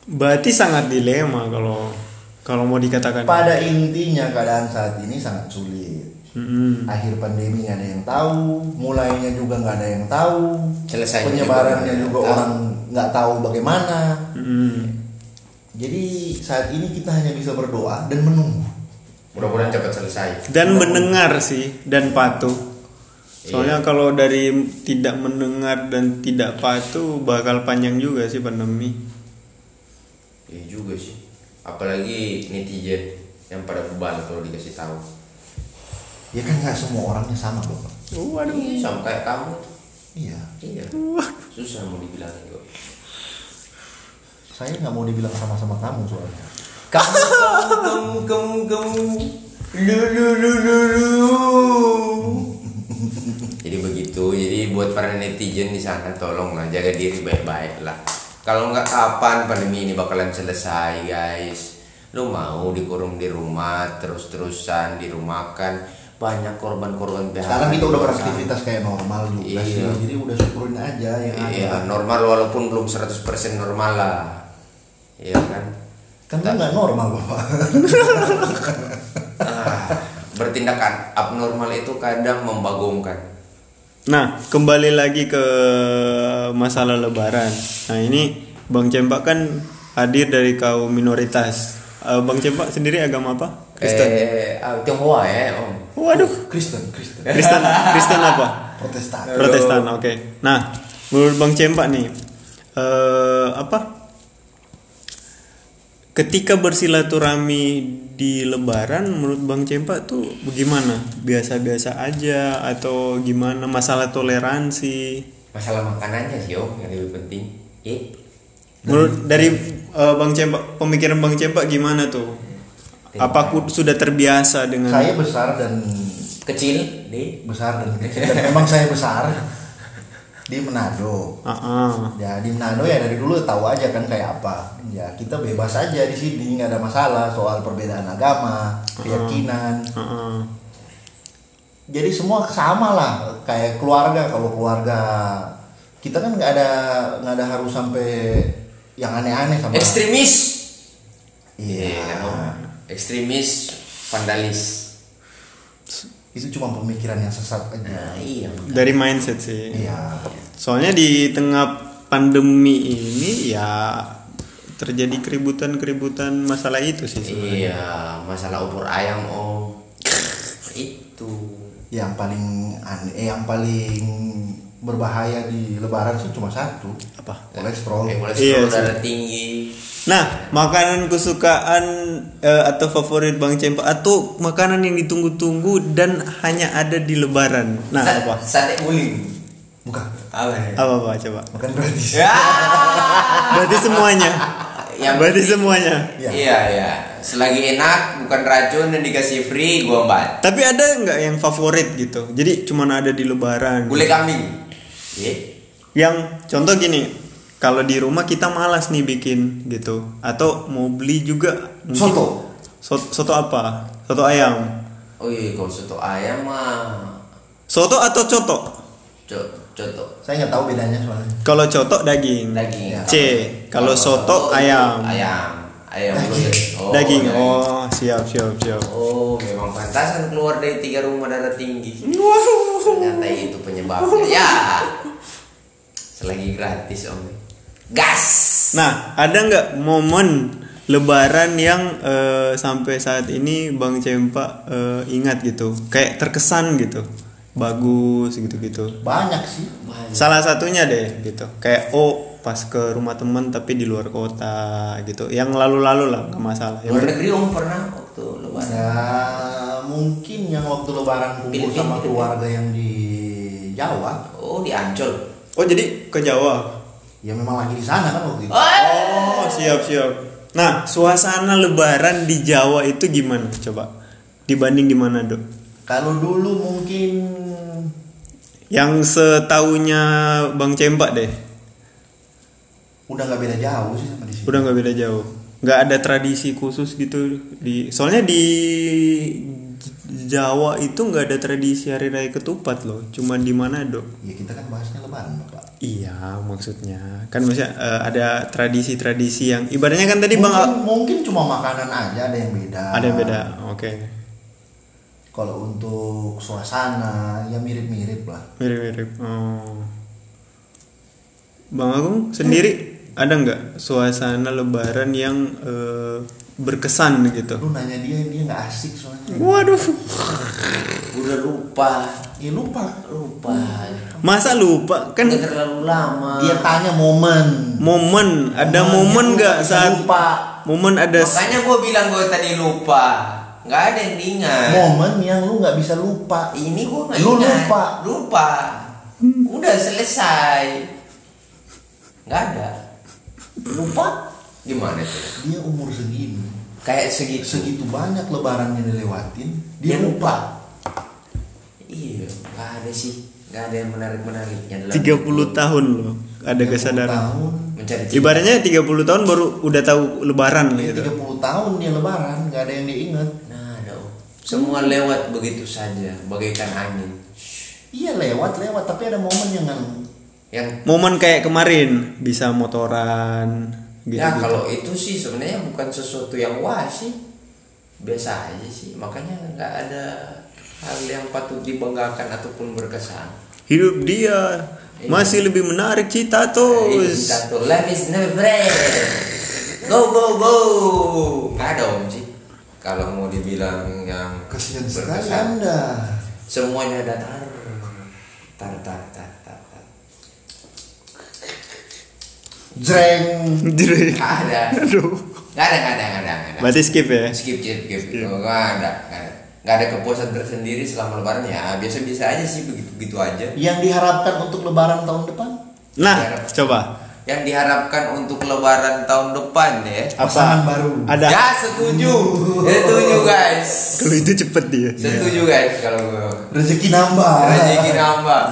Berarti sangat dilema kalau kalau mau dikatakan. Pada intinya keadaan saat ini sangat sulit. Mm-mm. Akhir pandemi nggak ada yang tahu, mulainya juga nggak ada yang tahu, Selesainya penyebarannya juga juga, orang nggak tahu bagaimana. Mm-mm. Jadi saat ini kita hanya bisa berdoa dan menunggu. mudah-mudahan cepat selesai Dan mendengar sih dan patuh. Soalnya Iya. kalau dari tidak mendengar dan tidak patuh bakal panjang juga sih pandemi. iya juga sih apalagi netizen yang pada bebal kalau dikasih tahu Ya kan nggak semua orangnya sama bapak. Waduh. Iya, sama kayak kamu Iya. iya susah mau dibilangin kok Saya nggak mau dibilang sama-sama kamu soalnya. kamu kamu kamu kamu lu lu lu lu lu jadi begitu jadi buat para netizen di sana tolonglah jaga diri baik-baik lah kalau nggak kapan pandemi ini bakalan selesai guys lu mau dikurung di rumah terus-terusan dirumahkan banyak korban-korban PHK Sekarang kita udah beraktivitas kayak normal juga sih. Iya. Jadi udah syukurin aja yang sana. ada. iya normal walaupun belum 100% normal lah iya kan Kan nggak normal bapak. Ah, bertindakan abnormal itu kadang membagongkan. Nah, kembali lagi ke masalah lebaran. Nah, ini Bang Cempak kan hadir dari kaum minoritas. Eh, Bang Cempak sendiri agama apa? Kristen. Eh, ah, Tionghoa ya, Om. Waduh. Kristen Kristen Kristen Kristen apa? Protestan Protestan, oke. Nah, menurut Bang Cempak nih, eh, apa? Ketika bersilaturahmi di Lebaran, menurut Bang Cempak tuh bagaimana? Biasa-biasa aja atau gimana? Masalah toleransi? Masalah makanannya sih, Om, yang lebih penting. Eh, Menurut dari eh, Bang Cempak, pemikiran Bang Cempak gimana tuh? Apa sudah terbiasa dengan? saya besar dan kecil, nih. besar dan kecil dan memang saya besar di Manado Ah, ah. ya di Manado ya dari dulu tahu aja kan kayak apa ya kita bebas aja di sini nggak ada masalah soal perbedaan agama keyakinan ah, ah. jadi semua sama lah kayak keluarga kalau keluarga kita kan nggak ada nggak ada harus sampai yang aneh-aneh sama Ekstremis. iya kan, Om. Ekstremis, vandalis. Itu cuma pemikiran yang sesat aja Nah, iya. Dari mindset sih. iya Soalnya di tengah pandemi ini ya terjadi keributan-keributan masalah itu sih sebenarnya. Iya, masalah ubur ayam, Om. Itu. yang paling aneh eh, yang paling berbahaya di lebaran sih cuma satu Apa? kolesterol Eh, Iya kolesterol sih. darah tinggi. Nah, makanan kesukaan eh, atau favorit Bang Cempa atau makanan yang ditunggu-tunggu dan hanya ada di lebaran. Nah, Sa- apa? Sate guling. bukan Apa? ya? Apa apa coba? bukan gratis Ya. Berarti semuanya. Yang Berarti semuanya. Iya. Iya, iya. Selagi enak, bukan racun dan dikasih free, gua empat. Tapi ada nggak yang favorit gitu? Jadi cuman ada di lebaran. Gulai kambing. Iya. Yang contoh gini, kalau di rumah kita malas nih bikin gitu, atau mau beli juga mungkin- Soto. Soto, soto apa? Soto ayam. Oh iya, kalau soto ayam mah Soto atau coto? co- coto saya nggak tahu bedanya soalnya Kalau coto daging. daging. Ya. C. Kalau soto ayam. Ayam. Ayam Daging. Oh, daging. daging. Oh, siap siap siap. Oh, memang pantasan keluar dari tiga rumah darah tinggi. Ternyata itu penyebabnya. Ya. Selagi gratis om. Gas. Nah, ada nggak momen Lebaran yang eh, sampai saat ini Bang Cempa eh, ingat gitu, kayak terkesan gitu, bagus gitu-gitu. banyak sih Salah satunya deh gitu, kayak oh pas ke rumah temen tapi di luar kota gitu, yang lalu-lalu lah nggak masalah. Luar negeri om pernah waktu lebaran. ya mungkin yang waktu lebaran kumpul sama keluarga yang di Jawa Oh di Ancol. Oh jadi ke Jawa? Ya memang lagi di sana kan waktu itu Oh siap siap. Nah suasana Lebaran di Jawa itu gimana coba? Dibanding di mana dok? kalau dulu mungkin Yang setahunya Bang Cempak deh, udah nggak beda jauh sih sama di sini udah nggak beda jauh. Nggak ada tradisi khusus gitu di. Soalnya di Jawa itu nggak ada tradisi hari raya ketupat loh, cuma di Manado. ya kita kan bahasnya lebaran bapak Iya maksudnya kan maksudnya eh, ada tradisi-tradisi yang ibaratnya kan tadi Bang mungkin, mungkin cuma makanan aja ada yang beda ada yang beda. Oke. kalau untuk suasana ya mirip-mirip lah Mirip-mirip. Oh. Bang Agung sendiri ada nggak suasana Lebaran yang eh, berkesan gitu? lu nanya dia dia nggak asik soalnya Waduh, Udah lupa. ya lupa Lupa. masa lupa kan Nggak terlalu lama. dia tanya momen momen ada Momen nggak saat lupa. momen ada Makanya gue bilang gue tadi lupa. Nggak ada yang diingat. momen yang lu nggak bisa lupa Ini gue nggak Lu ingat. lupa. Lupa. Udah selesai. Nggak ada. Lupa? Gimana tuh? dia umur segini Kayak segitu. segitu banyak lebaran yang dilewatin Dia dia lupa Iya, nggak ada sih. Nggak ada yang menarik-menariknya dalam 30 hidup. tahun loh ada 30 kesadaran tahun Mencari cinta. ibaratnya 30 tahun baru udah tahu lebaran dia gitu 30 tahun dia lebaran nggak ada yang diinget Nah, ada Om. Semua lewat begitu saja, bagaikan angin. iya lewat lewat tapi ada momen yang Yang momen kayak kemarin bisa motoran gitu ya kalau itu sih sebenarnya bukan sesuatu yang wah sih. Biasa aja sih. Makanya nggak ada hal yang patut dibanggakan ataupun berkesan. hidup dia masih lebih menarik cita Ini terus Satu life is never. Go go go. Nggak ada om sih. kalau mau dibilang yang Kasihan sekali berkesan, Anda. semuanya datar tar tar tar tar, tar. Jreng. Nggak ada aduh. nggak ada nggak ada nggak ada nggak ada Berarti skip ya. skip skip skip nggak ada nggak ada nggak ada kepuasan tersendiri selama lebaran ya biasa biasa aja sih begitu begitu aja Yang diharapkan untuk lebaran tahun depan? Nah, coba. Yang diharapkan untuk lebaran tahun depan ya Apa? Pasangan baru. Ada. ya setuju setuju guys Kalau itu cepet dia. setuju guys kalau Rezeki nambah. rezeki nambah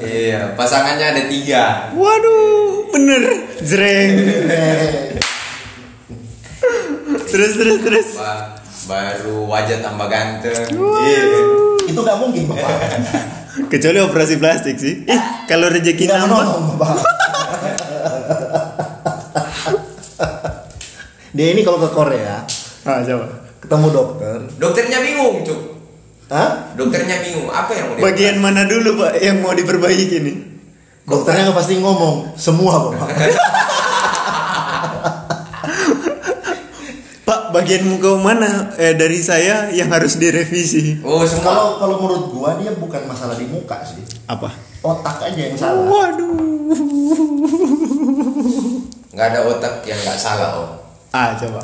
iya pasangannya ada tiga Waduh, bener. Jreng. Terus terus terus. Ba- baru wajah tambah ganteng iya Itu nggak mungkin bapak. Kecuali operasi plastik sih. Eh, kalau rezeki nambah. Dia ini kalau ke Korea Ah, coba. ketemu dokter, dokternya bingung cuk Hah? dokternya bingung apa yang mau dia Bagian mana dulu, Pak, yang mau diperbaiki nih? Dokternya nggak pasti ngomong semua bapak. Pak, bagian muka mana eh, dari saya yang harus direvisi? oh semua Kalau kalau menurut gua dia bukan masalah di muka sih, Apa? otak aja yang salah. Waduh. Nggak ada otak yang nggak salah om Ah, coba.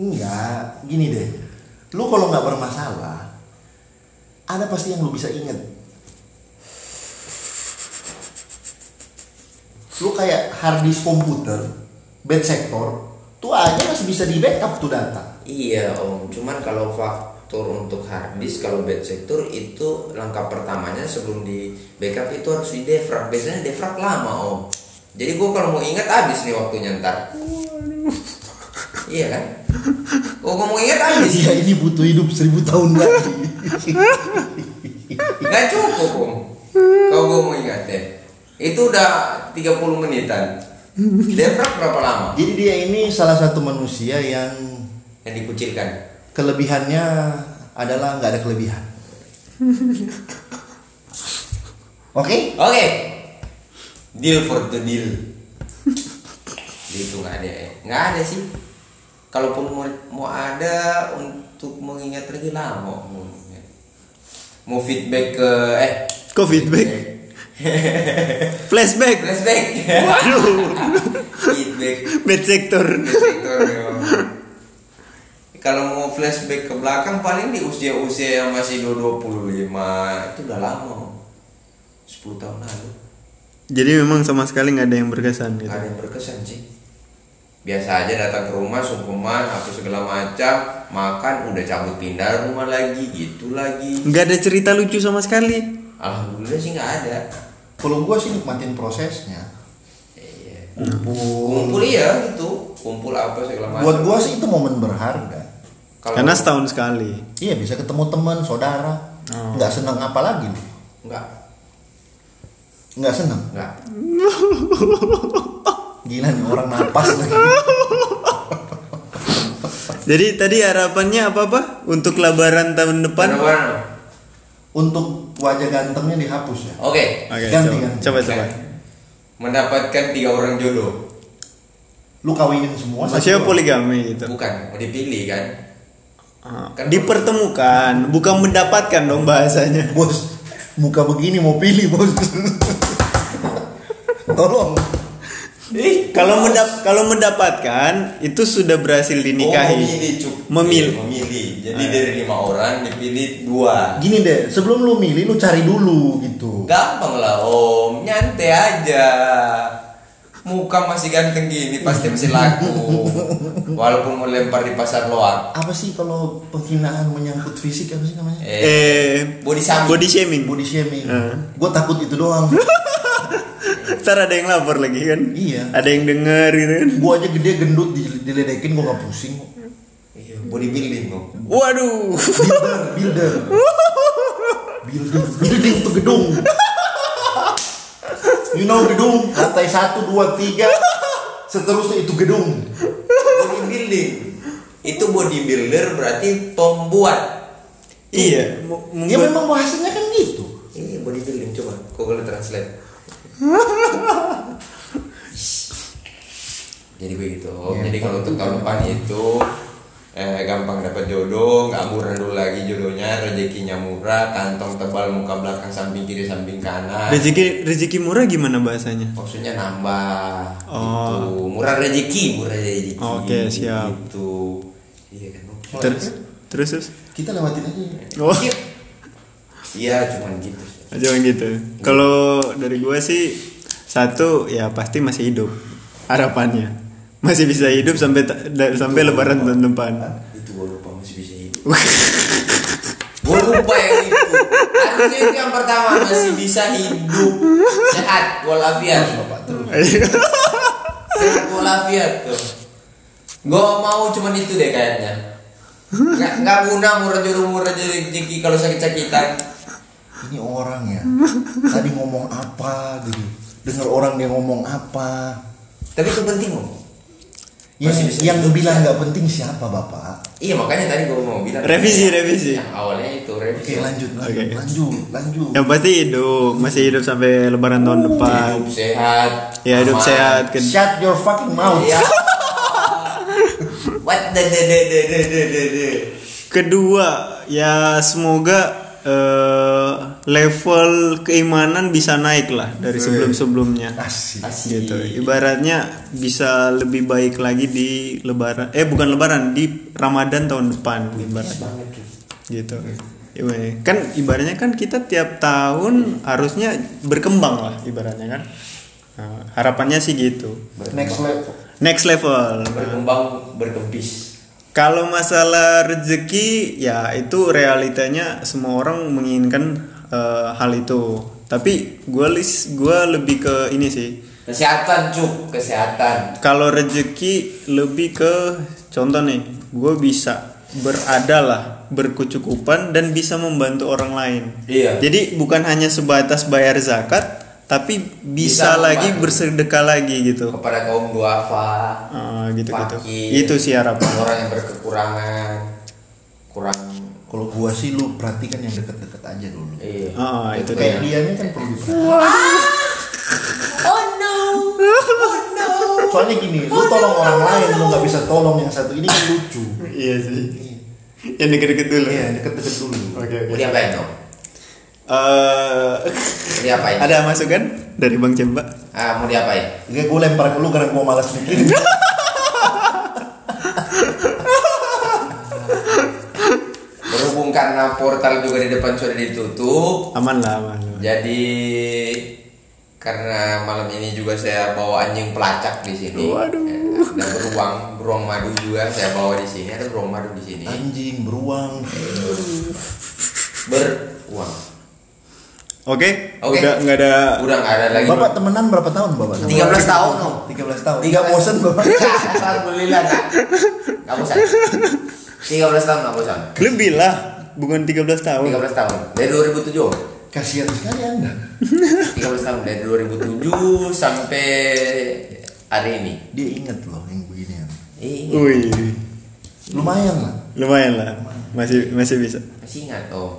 Enggak, gini deh. Lu kalau nggak bermasalah, ada pasti yang lu bisa inget. Lu kayak hard disk komputer, bad sector, tuh aja masih bisa di backup tuh data. Iya om, cuman kalau faktor untuk hard disk kalau bad sector itu langkah pertamanya sebelum di backup itu harus di defrag. Biasanya defrag lama om. Jadi gua kalau mau ingat habis nih waktunya ntar. iya kan? Oh gua mau ingat habis. Iya ini butuh hidup seribu tahun lagi. Nggak cukup om. Kalau gua mau ingat ya. Itu udah 30 menitan. Defrag berapa lama? Jadi dia ini salah satu manusia yang Yang dikucilkan. kelebihannya adalah nggak ada kelebihan. Oke? Oke. Deal for the deal. itu nggak ada ya. Nggak ada sih. Kalaupun mau, mau ada untuk mengingat lagi lama mau. Mau feedback ke eh Kok feedback? Flashback. flashback. Waduh. feedback. Bad sector. Sektor, ya. Kalau mau flashback ke belakang paling di usia-usia yang masih 25 itu udah lama. 10 tahun lalu. Jadi memang sama sekali nggak ada yang berkesan gitu. Ada yang berkesan sih biasa aja datang ke rumah sungkeman apa segala macam makan udah cabut pindah rumah lagi gitu lagi Nggak ada cerita lucu sama sekali. alhamdulillah sih nggak ada Kalau gua sih nikmatin prosesnya. Iya. Kumpul. kumpul iya gitu kumpul apa segala macam Buat gua sih itu momen berharga. Kalau- Karena setahun sekali. Iya bisa ketemu teman, saudara. Oh. Nggak seneng apa lagi lu? nggak Nggak seneng. nggak Gila nih orang napas lagi. Jadi tadi harapannya apa apa untuk lebaran tahun depan? Warna-warna. Untuk wajah gantengnya dihapus ya. oke Oke, Ganti, coba, ganti. coba coba. mendapatkan tiga orang jodoh Lu kawinin semua. satu Maksudnya orang. poligami gitu. bukan mau dipilih kan Ah, Kan- dipertemukan, bukan mendapatkan dong bahasanya. Bos, muka begini mau pilih bos. Tolong. Ih, Kalau mendap kalau mendapatkan itu sudah berhasil dinikahi. Oh, memilih cuk. Memilih. Memilih. Jadi Ah. dari lima orang dipilih dua. Gini deh, sebelum lu milih lu cari dulu gitu. Gampang lah om, nyantai aja. Muka masih ganteng gini pasti masih laku. Walaupun mau lempar di pasar loak. Apa sih kalau penghinaan menyangkut fisik apa sih namanya? Eh, Eh, body shaming. body shaming. Body shaming. Eh. Gue takut itu doang. Ntar ada yang lapor lagi kan? Iya. Ada yang denger gitu kan? gue aja gede gendut di- diledekin gue gak pusing. Iya, bodybuilding om. Waduh. Builder, builder. builder, building tuh gedung. You know gedung, lantai satu, dua, tiga, seterusnya itu gedung. Bodybuilding. Itu bodybuilder berarti pembuat. iya. mu- Ya memang bahasanya kan gitu. Ini bodybuilding coba Google Translate. Jadi begitu. Om. Ya, Jadi kalau untuk tahun depan itu eh, gampang dapat jodoh nggak murah dulu lagi jodohnya rezekinya murah kantong tebal muka belakang samping kiri samping kanan Rezeki rezeki murah gimana bahasanya? maksudnya nambah Oh. gitu murah rezeki murah rezeki Oke, siap. gitu iya kan Bang? Terus terus terus. Kita lewatin aja. Oh, iya cuman gitu jangan gitu. Kalau dari gue sih satu ya pasti masih hidup harapannya. Masih bisa hidup sampai sampai lebaran tahun depan. itu gue lupa masih bisa hidup gue lupa yang itu harusnya itu yang pertama masih bisa hidup sehat walafiat Bapak terus. sehat walafiat tuh gue mau cuman itu deh kayaknya nggak nggak guna murah jodoh murah rezeki kalau sakit sakitan ini orang ya. Tadi ngomong apa gitu. Dengar orang dia ngomong apa. Tapi itu penting loh. Yang, Masih yang bilang nggak penting siapa bapak? Iya makanya tadi gue mau bilang. Revisi ya, revisi. Yang awalnya itu revisi. Oke lanjut lanjut okay. lanjut lanjut. Yang pasti hidup. Masih hidup sampai lebaran tahun uh. depan. Hidup sehat. Ya hidup aman. sehat shut kan. your fucking mouth. Ya. what the the the the the the kedua ya semoga eh, level keimanan bisa naik lah dari sebelum-sebelumnya. Asik. Asik. Gitu. Ibaratnya bisa lebih baik lagi di lebaran eh bukan lebaran, di Ramadan tahun depan ibaratnya. Gitu. Kan ibaratnya kan kita tiap tahun harusnya berkembang lah ibaratnya kan. Nah, harapannya sih gitu. Next level. Next level. Berkembang berkempis. Kalau masalah rezeki ya itu realitanya semua orang menginginkan eh, hal itu. Tapi gue lis gue lebih ke ini sih. Kesehatan cuk, kesehatan. Kalau rezeki lebih ke contoh nih, gue bisa berada lah, berkecukupan dan bisa membantu orang lain. Iya. Jadi bukan hanya sebatas bayar zakat, tapi bisa, Bisa lagi membantu. bersedekah lagi gitu. Kepada kaum duafa. Ah, gitu-gitu. fakir, Itu sih harapan. Orang yang berkekurangan. Kurang Kalau gua sih lu perhatikan yang deket-deket aja dulu. iya. Ah, itu Kayak dia. ini kan perlu. Oh no. Oh no. Soalnya gini, lu tolong orang lain, lu nggak bisa tolong yang satu ini kan lucu. Iya sih. Yang deket-deket dulu. Iya, deket-deket dulu. Oke oke. diapain dong? Eh, Mau diapain? ada masukan dari Bang Cemba? Ah, mau diapain? Oke, gue lempar ke lu karena gua malas mikirin. Berhubung karena portal juga di depan sudah ditutup, Aman lah, aman. aman. Jadi karena malam ini juga saya bawa anjing pelacak di sini. Waduh. Ada beruang, beruang madu juga saya bawa di sini. Ada beruang madu di sini. Anjing, beruang. Beruang. Oke, Oke. udah nggak ada. Udah nggak ada lagi. Bapak temenan berapa tahun, Bapak? 13 tahun, Om. 13 tahun. Tiga bosen, Bapak. Alhamdulillah. Nggak bosan. 13 tahun nggak bosan. Lebih lah, bukan 13 tahun. 13 tahun dari 2007. Om. Kasihan sekali Anda. 13 tahun dari 2007 sampai hari ini. Dia inget loh yang beginian. Eh, Wih, Lumayan lah. lumayan lah, masih masih bisa. masih ingat oh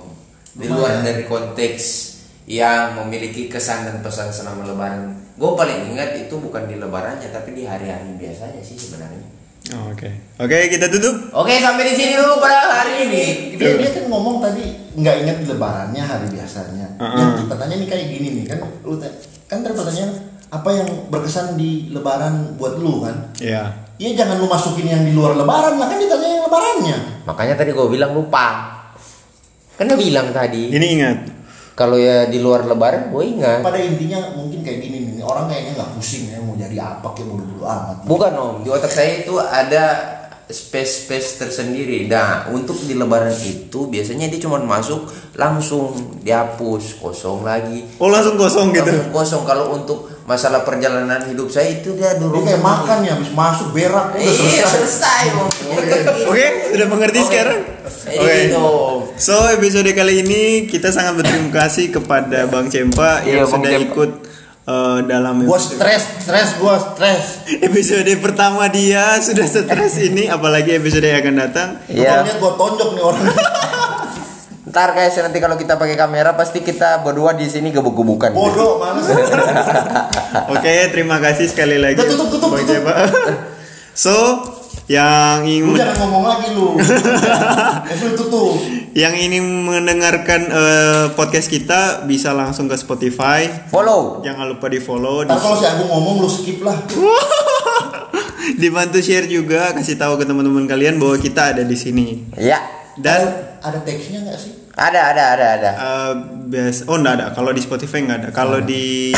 di luar dari konteks yang memiliki kesan dan pesan selama lebaran gue paling ingat itu bukan di lebarannya tapi di hari-hari biasanya sih sebenarnya Oh, Oke, oke kita tutup. oke sampai di sini dulu pada hari ini Dia, dia kan ngomong tadi nggak ingat lebarannya hari biasanya. Uh-uh. Yang kita tanya nih kayak gini nih kan, lu kan tadi pertanyaan apa yang berkesan di lebaran buat lu kan? Ya, Iya jangan lu masukin yang di luar lebaran lah kan ditanya yang lebarannya. makanya tadi gue bilang lupa kan dia bilang tadi ini ingat. Kalau ya di luar lebaran gue ingat Pada intinya mungkin kayak gini nih orang kayaknya nggak pusing ya mau jadi apa kayak bodo-bodo amat. bukan om di otak saya itu ada space-space tersendiri nah untuk di lebaran itu biasanya dia cuma masuk langsung dihapus kosong lagi Oh langsung kosong gitu. Langsung kosong kalau untuk masalah perjalanan hidup saya itu dia Dia dulu kayak makan ya habis masuk berak udah Iya selesai. selesai Om. Oke, sudah mengerti Oke. sekarang? Ini Oke. gitu. So, episode kali ini kita sangat berterima kasih kepada Bang Cempa Iya, yang Bang sudah Cempa. ikut eh, dalam Gua episode, stres, stres gua stres. episode pertama dia sudah stres ini, apalagi episode yang akan datang. Iya. Lihat gua tonjok nih orang. Ntar guys nanti kalau kita pakai kamera pasti kita berdua di sini gebuk-gebukan. Bodoh, males. Oke, terima kasih sekali lagi. Tutup, tutup, tutup. Cempa. so, Yang ingin Lu jangan ngomong lagi lu. Tutup. yang ingin mendengarkan eh, podcast kita bisa langsung ke Spotify. Follow. Jangan lupa di follow, Ntar kalau si Agung ngomong lu skip lah. dibantu share juga, kasih tahu ke teman-teman kalian bahwa kita ada di sini. Ya. Dan ada teksnya nggak sih? Ada, ada, ada, ada. eh, bias, oh enggak ada. Kalau di Spotify enggak ada. Kalau di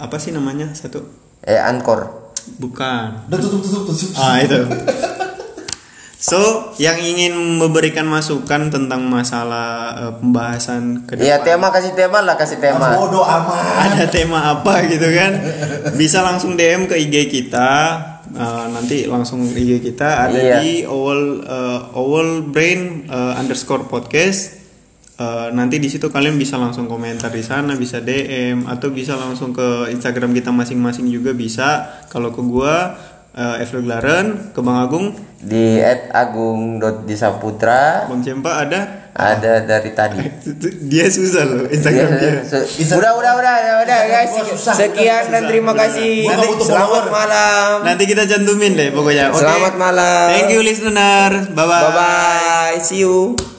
apa sih namanya satu? Eh, Anchor. Bukan. Udah tutup tutup tutup. Ah itu. So, yang ingin memberikan masukan tentang masalah eh, pembahasan ke Iya, depan. tema kasih tema lah, kasih tema. Bodoh amat. ada tema apa gitu kan bisa langsung DM ke IG kita Uh, nanti langsung IG kita ada Iya. di Owl uh, Owl Brain uh, underscore podcast Uh, nanti di situ kalian bisa langsung komentar di sana bisa DM atau bisa langsung ke Instagram kita masing-masing juga bisa kalau ke gua uh, Evil Glaren ke Bang Agung Di @agung.disaputra Bang Cempa ada ada dari tadi. dia susah loh Instagram dia Iya, se- udah, udah, udah, udah, udah, guys. Susah. Sekian dan terima kasih. Gua nggak butuh Selamat malam. nanti kita cantumin deh pokoknya Oke. Selamat malam. thank you listener bye bye Bye bye. See you.